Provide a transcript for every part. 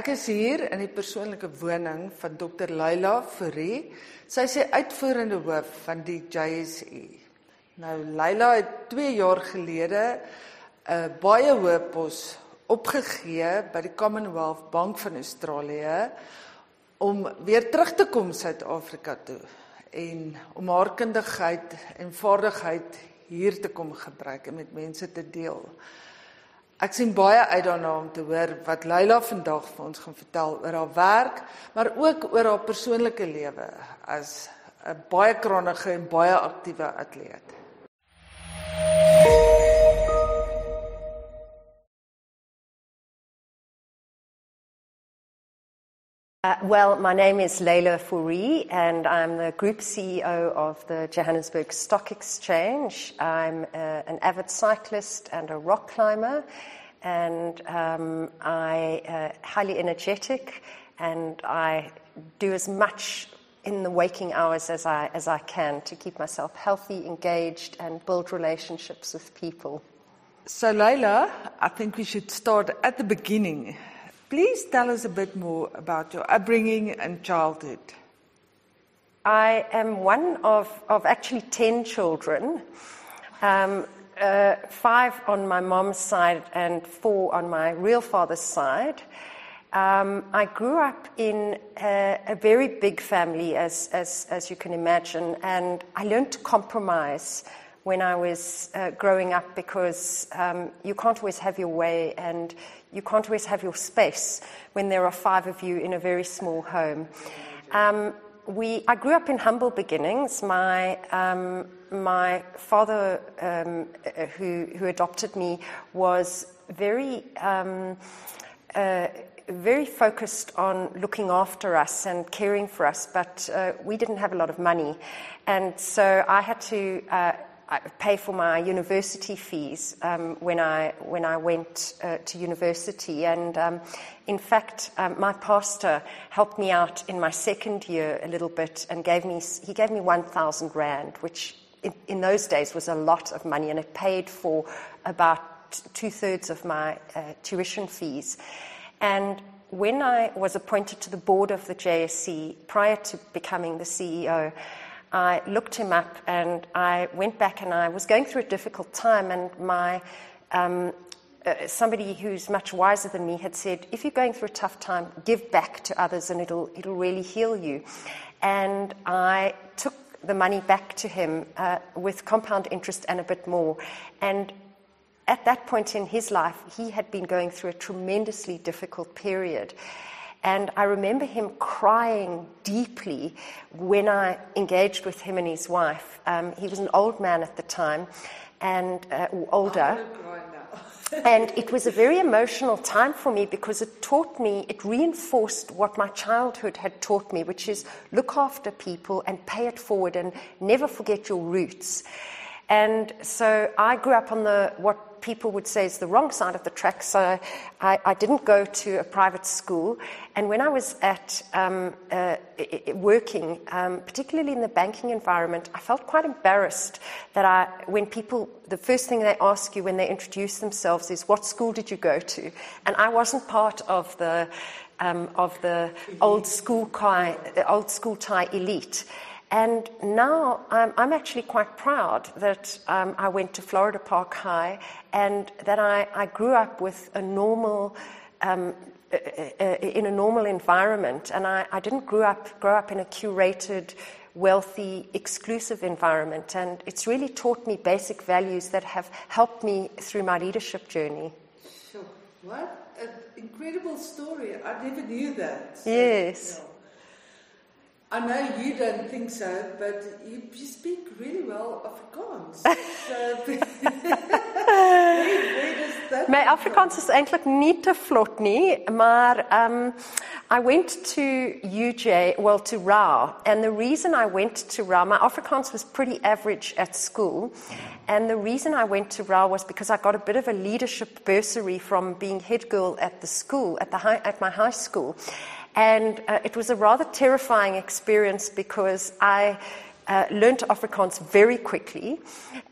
Ek is hier in die persoonlike woning van Dr. Leila Fourie. Sy is die uitvoerende hoof van die JSE. Nou Leila het 2 jaar gelede 'n uh, baie hoë pos opgegee by die Commonwealth Bank van Australië om weer terug te kom Suid-Afrika toe en om haar kundigheid en vaardigheid hier te kom gebruik en met mense te deel. Ek sien baie uit daarna om te hoor wat Leila vandag vir ons gaan vertel oor haar werk, maar ook oor haar persoonlike lewe as 'n baie krangige en baie aktiewe atleet. Uh, well, my name is Leila Fourie, and I'm the Group CEO of the Johannesburg Stock Exchange. I'm uh, an avid cyclist and a rock climber, and um, I uh, highly energetic, and I do as much in the waking hours as I as I can to keep myself healthy, engaged, and build relationships with people. So, Leila, I think we should start at the beginning. Please tell us a bit more about your upbringing and childhood. I am one of, of actually 10 children, um, uh, five on my mom's side and four on my real father's side. Um, I grew up in a, a, very big family, as, as, as you can imagine, and I learned to compromise when I was uh, growing up because um, you can't always have your way and you can't always have your space when there are five of you in a very small home. Um, we, I grew up in humble beginnings. My, um, my father, um, who, who adopted me, was very, um, uh, very focused on looking after us and caring for us, but uh, we didn't have a lot of money. And so I had to uh, pay for my university fees um, when I when I went uh, to university, and um, in fact, um, my pastor helped me out in my second year a little bit, and gave me he gave me one thousand rand, which in, in, those days was a lot of money, and it paid for about two thirds of my uh, tuition fees, and. When I was appointed to the board of the JSE prior to becoming the CEO, I looked him up and I went back and I was going through a difficult time, and my um, uh, somebody who's much wiser than me had said, if you're going through a tough time, give back to others and it'll, it'll really heal you. And I took the money back to him uh, with compound interest and a bit more. And at that point in his life, he had been going through a tremendously difficult period. And I remember him crying deeply when I engaged with him and his wife. Um, he was an old man at the time, and uh, older. and it was a very emotional time for me because it taught me, it reinforced what my childhood had taught me, which is look after people and pay it forward and never forget your roots. And so I grew up on the what people would say is the wrong side of the track. So I, I didn't go to a private school. And when I was at um, uh, working, um, particularly in the banking environment, I felt quite embarrassed that I, when people, the first thing they ask you when they introduce themselves is, "What school did you go to?" And I wasn't part of the um, of the old school tie, old school tie elite. And now um, I'm actually quite proud that um, I went to Florida Park High and that I, I grew up with a normal, um, uh, uh, uh, in a normal environment. And I, I didn't grow up, grow up in a curated, wealthy, exclusive environment. And it's really taught me basic values that have helped me through my leadership journey. Sure. What an incredible story. I never knew that. So, yes. You know. I know you don't think so, but you, you speak really well Afrikaans. so, My Afrikaans is eintlik nie te vlot nie, maar um, I went to UJ, well to RAU, and the reason I went to RAU, my Afrikaans was pretty average at school, and the reason I went to RAU was because I got a bit of a leadership bursary from being head girl at the school, at, the high, at my high school. And uh, it was a rather terrifying experience because I uh, learned Afrikaans very quickly,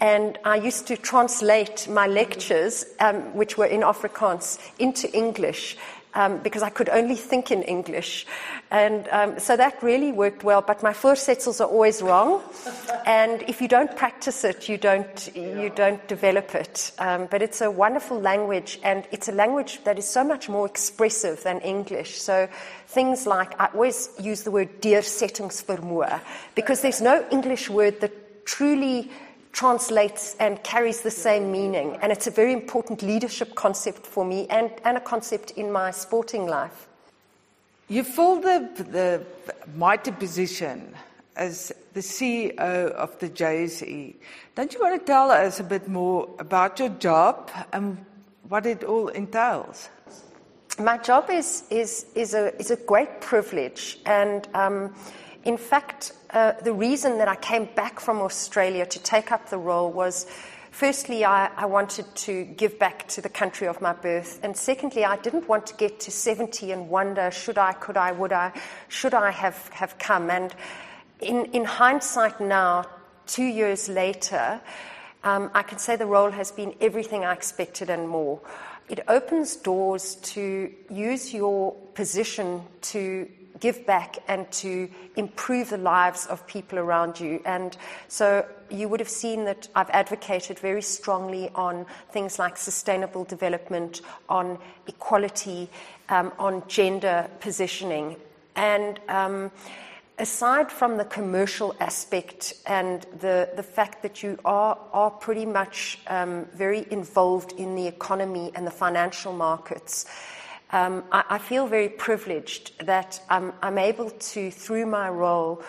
and I used to translate my lectures, um, which were in Afrikaans, into English um, because I could only think in English. And um, so that really worked well. But my voorsetsels are always wrong. and if you don't practice it, you don't, you don't develop it. Um, but it's a wonderful language, and it's a language that is so much more expressive than English. So things like, I always use the word deursettingsvermoë, because there's no English word that truly translates and carries the same meaning. And it's a very important leadership concept for me and, and a concept in my sporting life. You fill the, the mighty position as the CEO of the JSE. Don't you want to tell us a bit more about your job and what it all entails? My job is, is, is, a, is a great privilege. And um, in fact, uh, the reason that I came back from Australia to take up the role was firstly, I, I, wanted to give back to the country of my birth. And secondly, I didn't want to get to 70 and wonder should I, could I, would I, should I have, have come. And in, in hindsight now, two years later, um, I can say the role has been everything I expected and more. It opens doors to use your position to give back and to improve the lives of people around you. And so you would have seen that I've advocated very strongly on things like sustainable development, on equality, um, on gender positioning. And um, aside from the commercial aspect and the, the fact that you are, are pretty much um, very involved in the economy and the financial markets, um, I, I, feel very privileged that I'm, I'm, able to, through my role,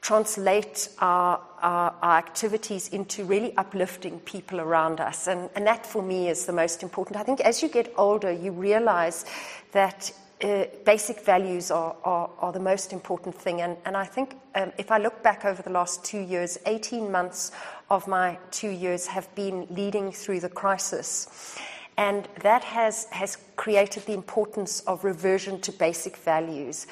translate our, our, our, activities into really uplifting people around us. And, and that, for me, is the most important. I think as you get older, you realize that uh, basic values are, are, are, the most important thing. And, and I think um, if I look back over the last two years, 18 months of my two years have been leading through the crisis. And that has, has created the importance of reversion to basic values.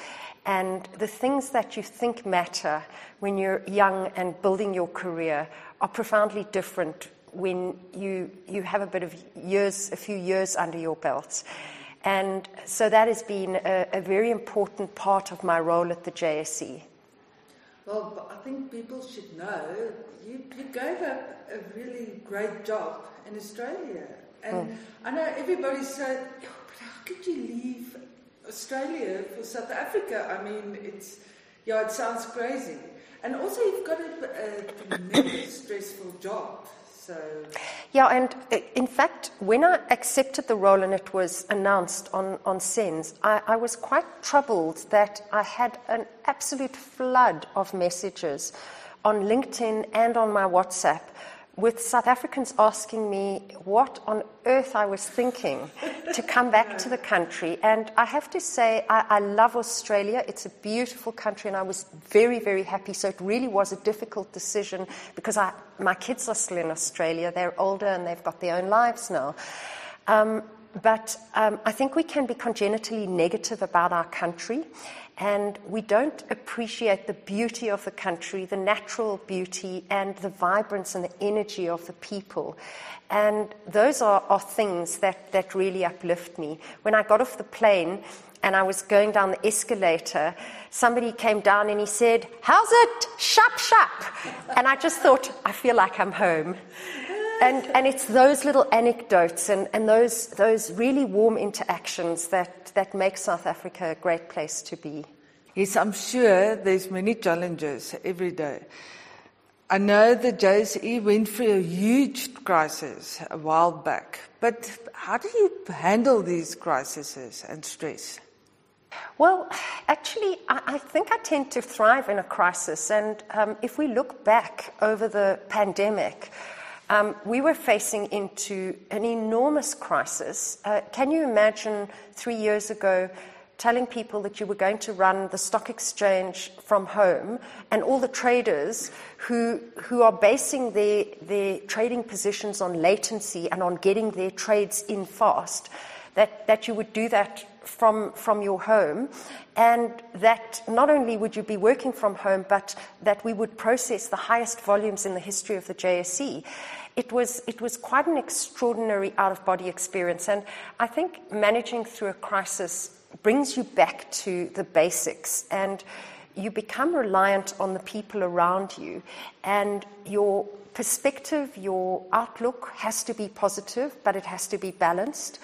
And the things that you think matter when you're young and building your career are profoundly different when you, you have a bit of years, a few years under your belt. And so that has been a, a very important part of my role at the JSE. Well, I think people should know you, you gave up a really great job in Australia. And mm. I know everybody said, but how could you leave Australia for South Africa? I mean, it's, yeah, it sounds crazy. And also, you've got a, a tremendous stressful job. So. Yeah, and uh, in fact, when I accepted the role and it was announced on, on SENS, I, I was quite troubled that I had an absolute flood of messages on LinkedIn and on my WhatsApp with South Africans asking me what on earth I was thinking to come back to the country. And I have to say, I, I, love Australia. It's a beautiful country, and I was very, very happy. So it really was a difficult decision because I, my kids are still in Australia. They're older and they've got their own lives now. Um, but um, I think we can be congenitally negative about our country and we don't appreciate the beauty of the country, the natural beauty, and the vibrance and the energy of the people. And those are, are things that, that really uplift me. When I got off the plane and I was going down the escalator, somebody came down and he said, How's it? Shap, shap. And I just thought, I feel like I'm home. And, and it's those little anecdotes and, and those, those really warm interactions that, that make South Africa a great place to be. Yes, I'm sure there's many challenges every day. I know the JSE went through a huge crisis a while back, but how do you handle these crises and stress? Well, actually, I, I, think I tend to thrive in a crisis. And um, if we look back over the pandemic, um, we were facing into an enormous crisis. Uh, can you imagine three years ago telling people that you were going to run the stock exchange from home and all the traders who, who are basing their, their trading positions on latency and on getting their trades in fast, that, that you would do that from, from your home, and that not only would you be working from home, but that we would process the highest volumes in the history of the JSE. it was, it was quite an extraordinary out of body experience. And I think managing through a crisis brings you back to the basics and you become reliant on the people around you and your perspective, your outlook has to be positive, but it has to be balanced.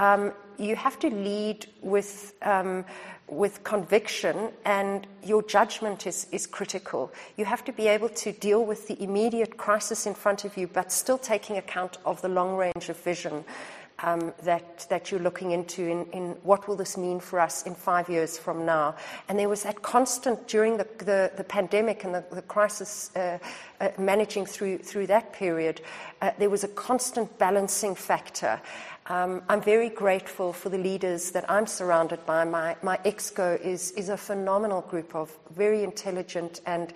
Um, you have to lead with, um, with conviction, and your judgment is, is critical. You have to be able to deal with the immediate crisis in front of you, but still taking account of the long range of vision um, that, that you're looking into in, in what will this mean for us in five years from now. And there was that constant, during the, the, the pandemic and the, the crisis, uh, uh, managing through, through that period, uh, there was a constant balancing factor. Um, I'm very grateful for the leaders that I'm surrounded by. My, my EXCO is, is a phenomenal group of very intelligent and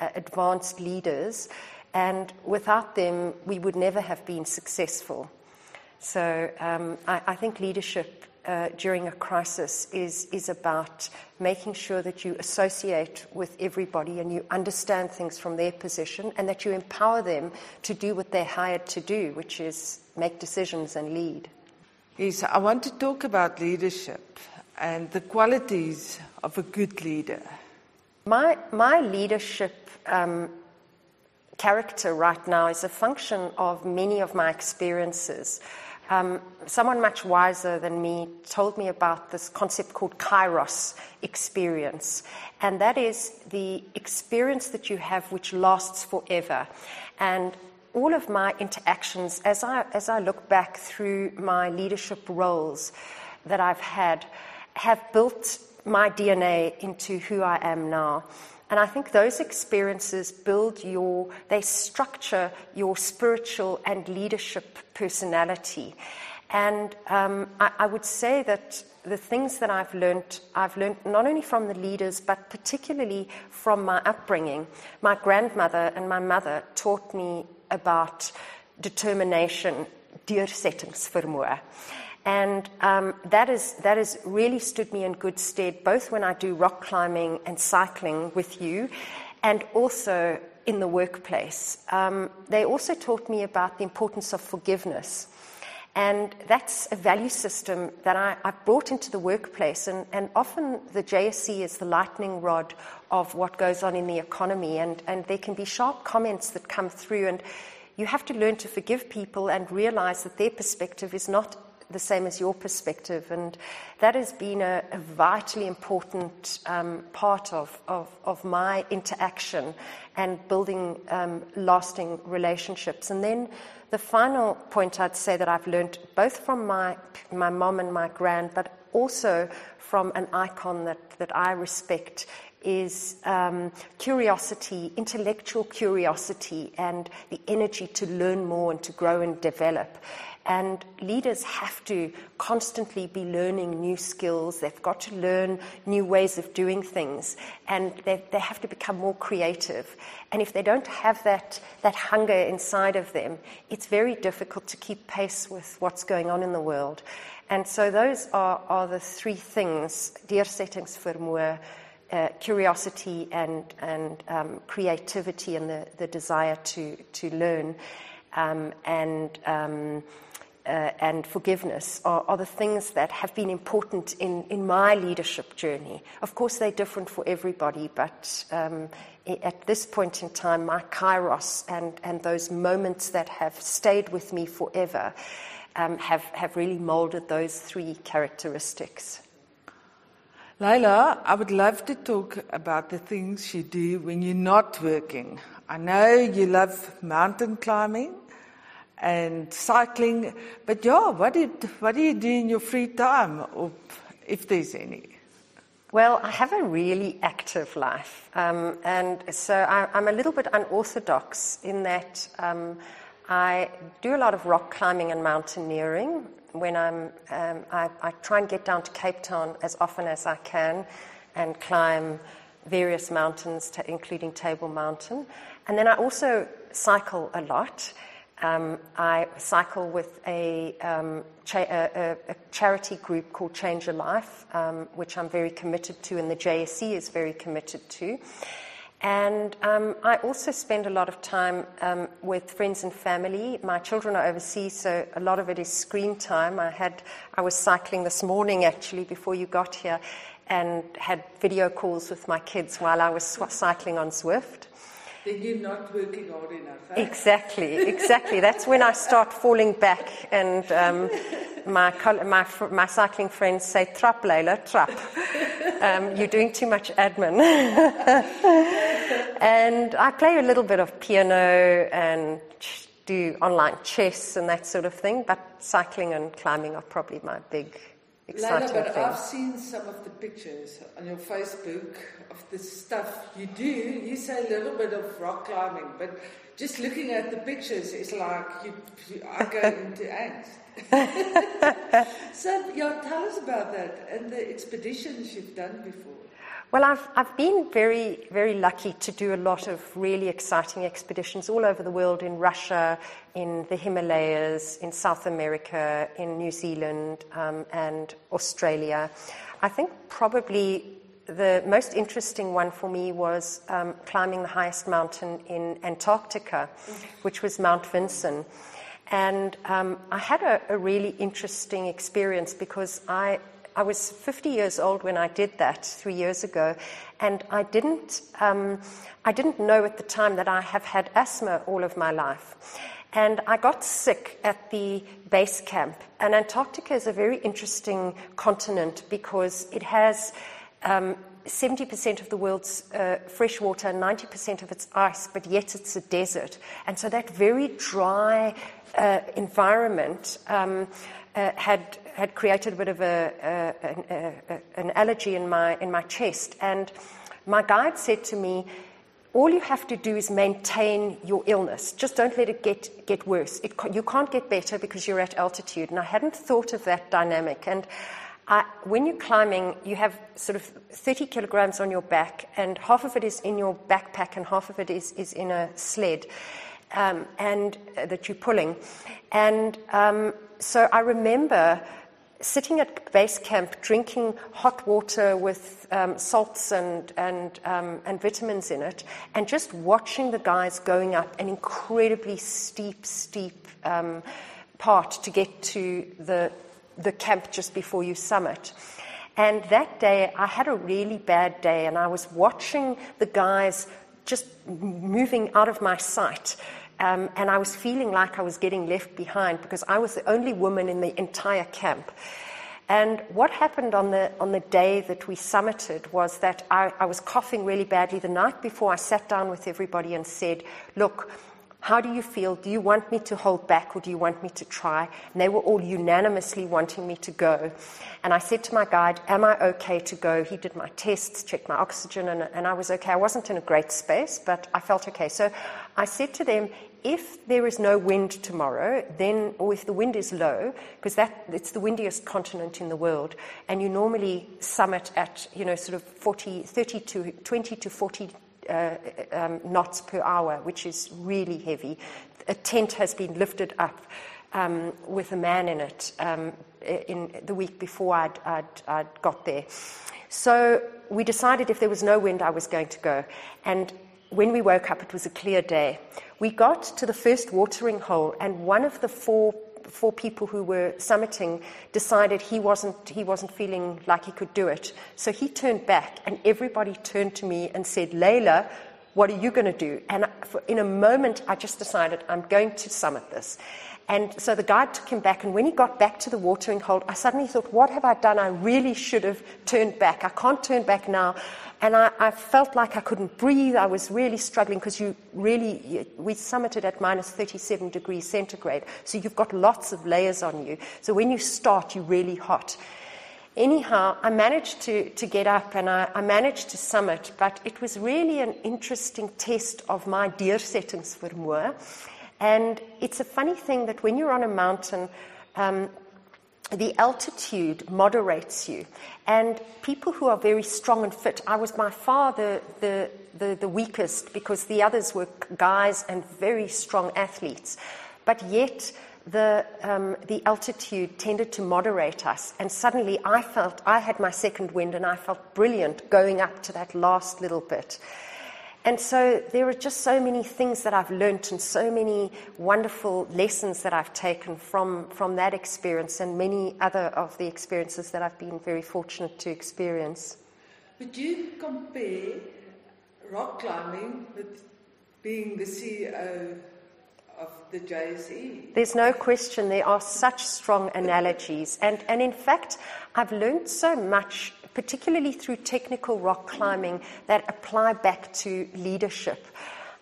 uh, advanced leaders. And without them, we would never have been successful. So um, I, I, think leadership uh, during a crisis is, is about making sure that you associate with everybody and you understand things from their position and that you empower them to do what they're hired to do, which is make decisions and lead. Yes, I want to talk about leadership and the qualities of a good leader. My, my leadership um, character right now is a function of many of my experiences. Um, someone much wiser than me told me about this concept called kairos experience. And that is the experience that you have which lasts forever. And all of my interactions, as I, as I look back through my leadership roles that I've had, have built my DNA into who I am now. And I think those experiences build your, they structure your spiritual and leadership personality. And um, I, I, would say that the things that I've learned, I've learned not only from the leaders, but particularly from my upbringing. My grandmother and my mother taught me about determination, deursettingsvermoë. And um, that, is, that has really stood me in good stead, both when I do rock climbing and cycling with you, and also in the workplace. Um, they also taught me about the importance of forgiveness. And that's a value system that I, I brought into the workplace. And, and, often the JSE is the lightning rod of what goes on in the economy. And, and there can be sharp comments that come through. And you have to learn to forgive people and realize that their perspective is not the same as your perspective. And that has been a, a vitally important um, part of, of, of, my interaction and building um, lasting relationships. And then the final point I'd say that I've learned both from my, my mom and my grand, but also from an icon that, that I respect is um, curiosity, intellectual curiosity, and the energy to learn more and to grow and develop. And leaders have to constantly be learning new skills. They've got to learn new ways of doing things. And they, they have to become more creative. And if they don't have that, that hunger inside of them, it's very difficult to keep pace with what's going on in the world. And so those are, are the three things, deursettingsvermoë, uh, curiosity and, and um, creativity and the, the desire to, to learn. Um, and um, uh, and forgiveness are, are, the things that have been important in, in my leadership journey. Of course, they're different for everybody, but um, at this point in time, my kairos and, and those moments that have stayed with me forever um, have, have really molded those three characteristics. Leila, I would love to talk about the things you do when you're not working. I know you love mountain climbing and cycling. But yeah, what do, you, what do you do in your free time, if there's any? Well, I have a really active life. Um, and so I, am a little bit unorthodox in that um, I do a lot of rock climbing and mountaineering. When I'm, um, I, I try and get down to Cape Town as often as I can and climb various mountains, including Table Mountain. And then I also cycle a lot. Um, I cycle with a, um, cha- a, a, charity group called Change a Life, um, which I'm very committed to, and the JSE is very committed to. And um, I also spend a lot of time um, with friends and family. My children are overseas, so a lot of it is screen time. I had I was cycling this morning actually before you got here, and had video calls with my kids while I was cycling on Zwift. Then you're not working hard enough. Exactly, exactly. That's when I start falling back, and um, my, my, my cycling friends say, Trap, Leila, trap. Um, you're doing too much admin. and I play a little bit of piano and do online chess and that sort of thing, but cycling and climbing are probably my big exciting but things. I've seen some of the pictures on your Facebook of the stuff you do. You say a little bit of rock climbing, but just looking at the pictures is like you, you are going into angst. so, yeah, tell us about that and the expeditions you've done before. Well, I've, I've been very, very lucky to do a lot of really exciting expeditions all over the world in Russia, in the Himalayas, in South America, in New Zealand, um, and Australia. I think probably the most interesting one for me was um, climbing the highest mountain in Antarctica, which was Mount Vinson. And um, I had a, a really interesting experience because I I was 50 years old when I did that three years ago, and I didn't, um, I didn't know at the time that I have had asthma all of my life. And I got sick at the base camp. And Antarctica is a very interesting continent because it has um, 70% of the world's uh, fresh water and 90% of its ice, but yet it's a desert. And so that very dry uh, environment um, uh, had had created a bit of a, a, a, an allergy in my in my chest, and my guide said to me, "All you have to do is maintain your illness. Just don't let it get get worse. It, you can't get better because you're at altitude." And I hadn't thought of that dynamic, and. I, when you're climbing, you have sort of 30 kilograms on your back, and half of it is in your backpack, and half of it is, is in a sled um, and uh, that you're pulling. And um, so I remember sitting at base camp drinking hot water with um, salts and, and, um, and vitamins in it, and just watching the guys going up an incredibly steep, steep um, part to get to the, the camp just before you summit. And that day, I had a really bad day, and I was watching the guys just moving out of my sight. Um, and I was feeling like I was getting left behind because I was the only woman in the entire camp. And what happened on the, on the day that we summited was that I, I was coughing really badly. The night before, I sat down with everybody and said, Look, how do you feel? Do you want me to hold back or do you want me to try? And they were all unanimously wanting me to go. And I said to my guide, Am I okay to go? He did my tests, checked my oxygen, and, and I was okay. I wasn't in a great space, but I felt okay. So I said to them, if there is no wind tomorrow, then, or if the wind is low, because that it's the windiest continent in the world, and you normally summit at you know sort of 40, 30 to 20 to 40 uh, um, knots per hour, which is really heavy. A tent has been lifted up um, with a man in it um, in the week before I'd, I'd, I'd got there. So we decided if there was no wind, I was going to go. And when we woke up, it was a clear day. We got to the first watering hole, and one of the four four people who were summiting decided he wasn't he wasn't feeling like he could do it. So he turned back, and everybody turned to me and said, Leila, what are you going to do?" And in a moment, I just decided I'm going to summit this. And so the guide took him back, and when he got back to the watering hole, I suddenly thought, What have I done? I really should have turned back. I can't turn back now. And I, I felt like I couldn't breathe. I was really struggling because you really, we summited at minus 37 degrees centigrade. So you've got lots of layers on you. So when you start, you're really hot. Anyhow, I managed to, to get up and I, I managed to summit, but it was really an interesting test of my deursettingsvermoë. And it's a funny thing that when you're on a mountain, um, the altitude moderates you. And people who are very strong and fit, I was by far the, the, the, the, weakest because the others were guys and very strong athletes. But yet, the, um, the altitude tended to moderate us. And suddenly I felt I had my second wind and I felt brilliant going up to that last little bit. And so there are just so many things that I've learnt and so many wonderful lessons that I've taken from, from that experience and many other of the experiences that I've been very fortunate to experience. Would you compare rock climbing with being the CEO of the JSE? There's no question there are such strong analogies. And, and in fact, I've learned so much particularly through technical rock climbing that apply back to leadership.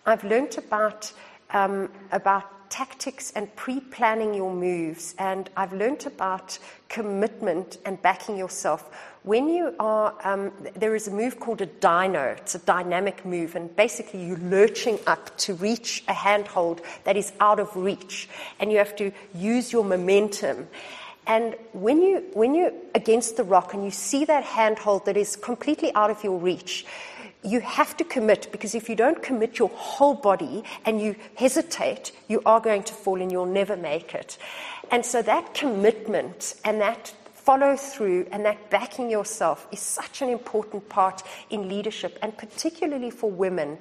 I've learnt about, um, about tactics and pre planning your moves, and I've learnt about commitment and backing yourself. When you are, um, there is a move called a dyno, it's a dynamic move, and basically you're lurching up to reach a handhold that is out of reach, and you have to use your momentum. And when, you, when you're against the rock and you see that handhold that is completely out of your reach, you have to commit because if you don't commit your whole body and you hesitate, you are going to fall and you'll never make it. And so that commitment and that follow through and that backing yourself is such an important part in leadership and particularly for women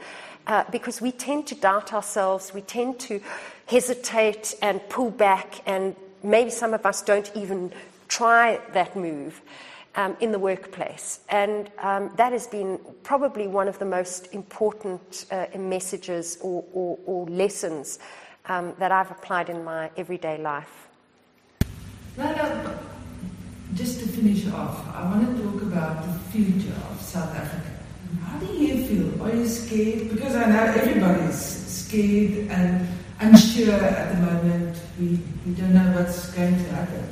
uh, because we tend to doubt ourselves, we tend to hesitate and pull back and maybe some of us don't even try that move um, in the workplace. And um, that has been probably one of the most important uh, messages or, or, or lessons um, that I've applied in my everyday life. Leila, just to finish off, I want to talk about the future of South Africa. How do you feel? Are you scared? Because I know everybody's scared and unsure at the moment. We, we don't know what's going to happen.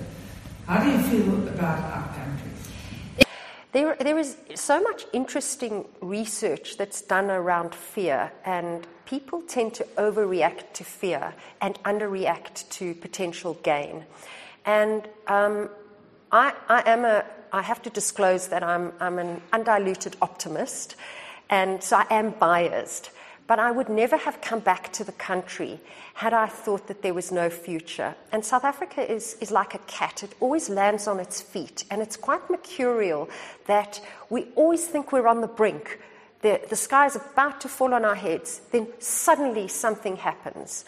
How do you feel about our country? There, there is so much interesting research that's done around fear, and people tend to overreact to fear and underreact to potential gain. And um, I, I, am a, I have to disclose that I'm, I'm an undiluted optimist, and so I am biased. But I would never have come back to the country had I thought that there was no future. And South Africa is, is like a cat, it always lands on its feet. And it's quite mercurial that we always think we're on the brink. The, the sky is about to fall on our heads, then suddenly something happens.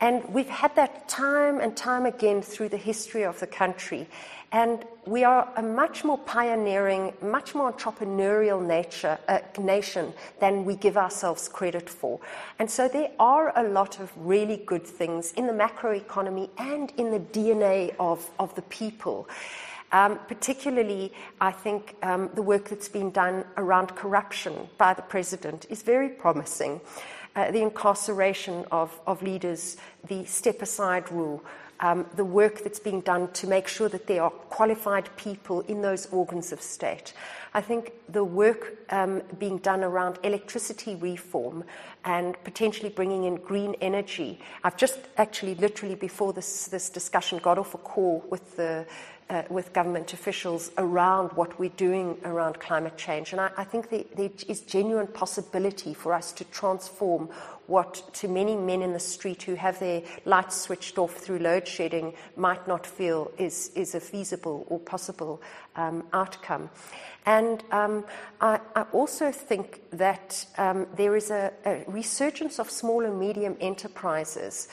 And we've had that time and time again through the history of the country. And we are a much more pioneering, much more entrepreneurial nature, uh, nation than we give ourselves credit for. And so there are a lot of really good things in the macroeconomy and in the DNA of, of the people. Um, particularly, I think um, the work that's been done around corruption by the president is very promising. Uh, the incarceration of, of leaders, the step aside rule, um, the work that's being done to make sure that there are qualified people in those organs of state. I think the work um, being done around electricity reform and potentially bringing in green energy. I've just actually, literally before this, this discussion, got off a call with the uh, with government officials around what we're doing around climate change. And I, I think there, there is genuine possibility for us to transform what to many men in the street who have their lights switched off through load shedding might not feel is, is a feasible or possible um, outcome. And um, I, I, also think that um, there is a, a resurgence of small and medium enterprises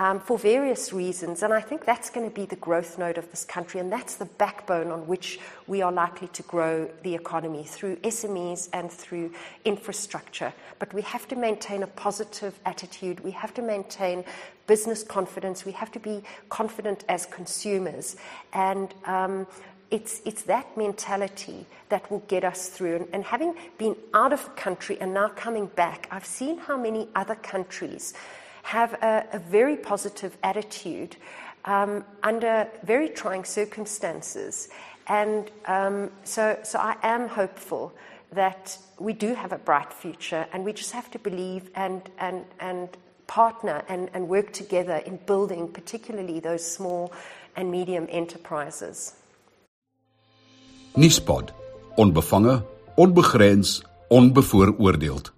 um, for various reasons. And I think that's going to be the growth node of this country, and that's the backbone on which we are likely to grow the economy through SMEs and through infrastructure. But we have to maintain a positive attitude, we have to maintain business confidence, we have to be confident as consumers. And um, it's, it's that mentality that will get us through. And, and, having been out of the country and now coming back, I've seen how many other countries have a, a very positive attitude um, under very trying circumstances. And um, so, so I am hopeful that we do have a bright future, and we just have to believe and, and, and partner and, and work together in building, particularly those small and medium enterprises. Nuuspot, onbevange, onbegrens, onbevooroordeeld.